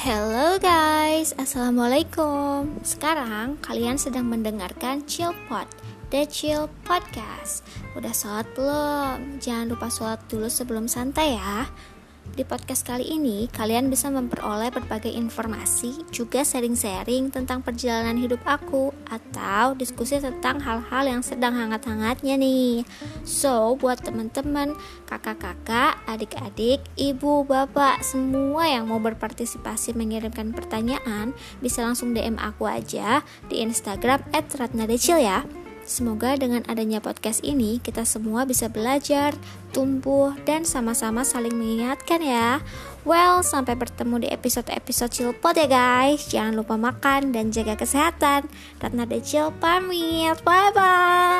Hello guys, Assalamualaikum. Sekarang kalian sedang mendengarkan Chill Pod The Chill Podcast. Udah sholat belum? Jangan lupa sholat dulu sebelum santai ya di podcast kali ini, kalian bisa memperoleh berbagai informasi, juga sharing-sharing tentang perjalanan hidup aku, atau diskusi tentang hal-hal yang sedang hangat-hangatnya nih. So, buat teman-teman, kakak-kakak, adik-adik, ibu, bapak, semua yang mau berpartisipasi mengirimkan pertanyaan, bisa langsung DM aku aja di Instagram @ratnadecil ya. Semoga dengan adanya podcast ini kita semua bisa belajar, tumbuh, dan sama-sama saling mengingatkan ya. Well, sampai bertemu di episode-episode Chillpot ya guys. Jangan lupa makan dan jaga kesehatan. Ratna Decil pamit. Bye-bye.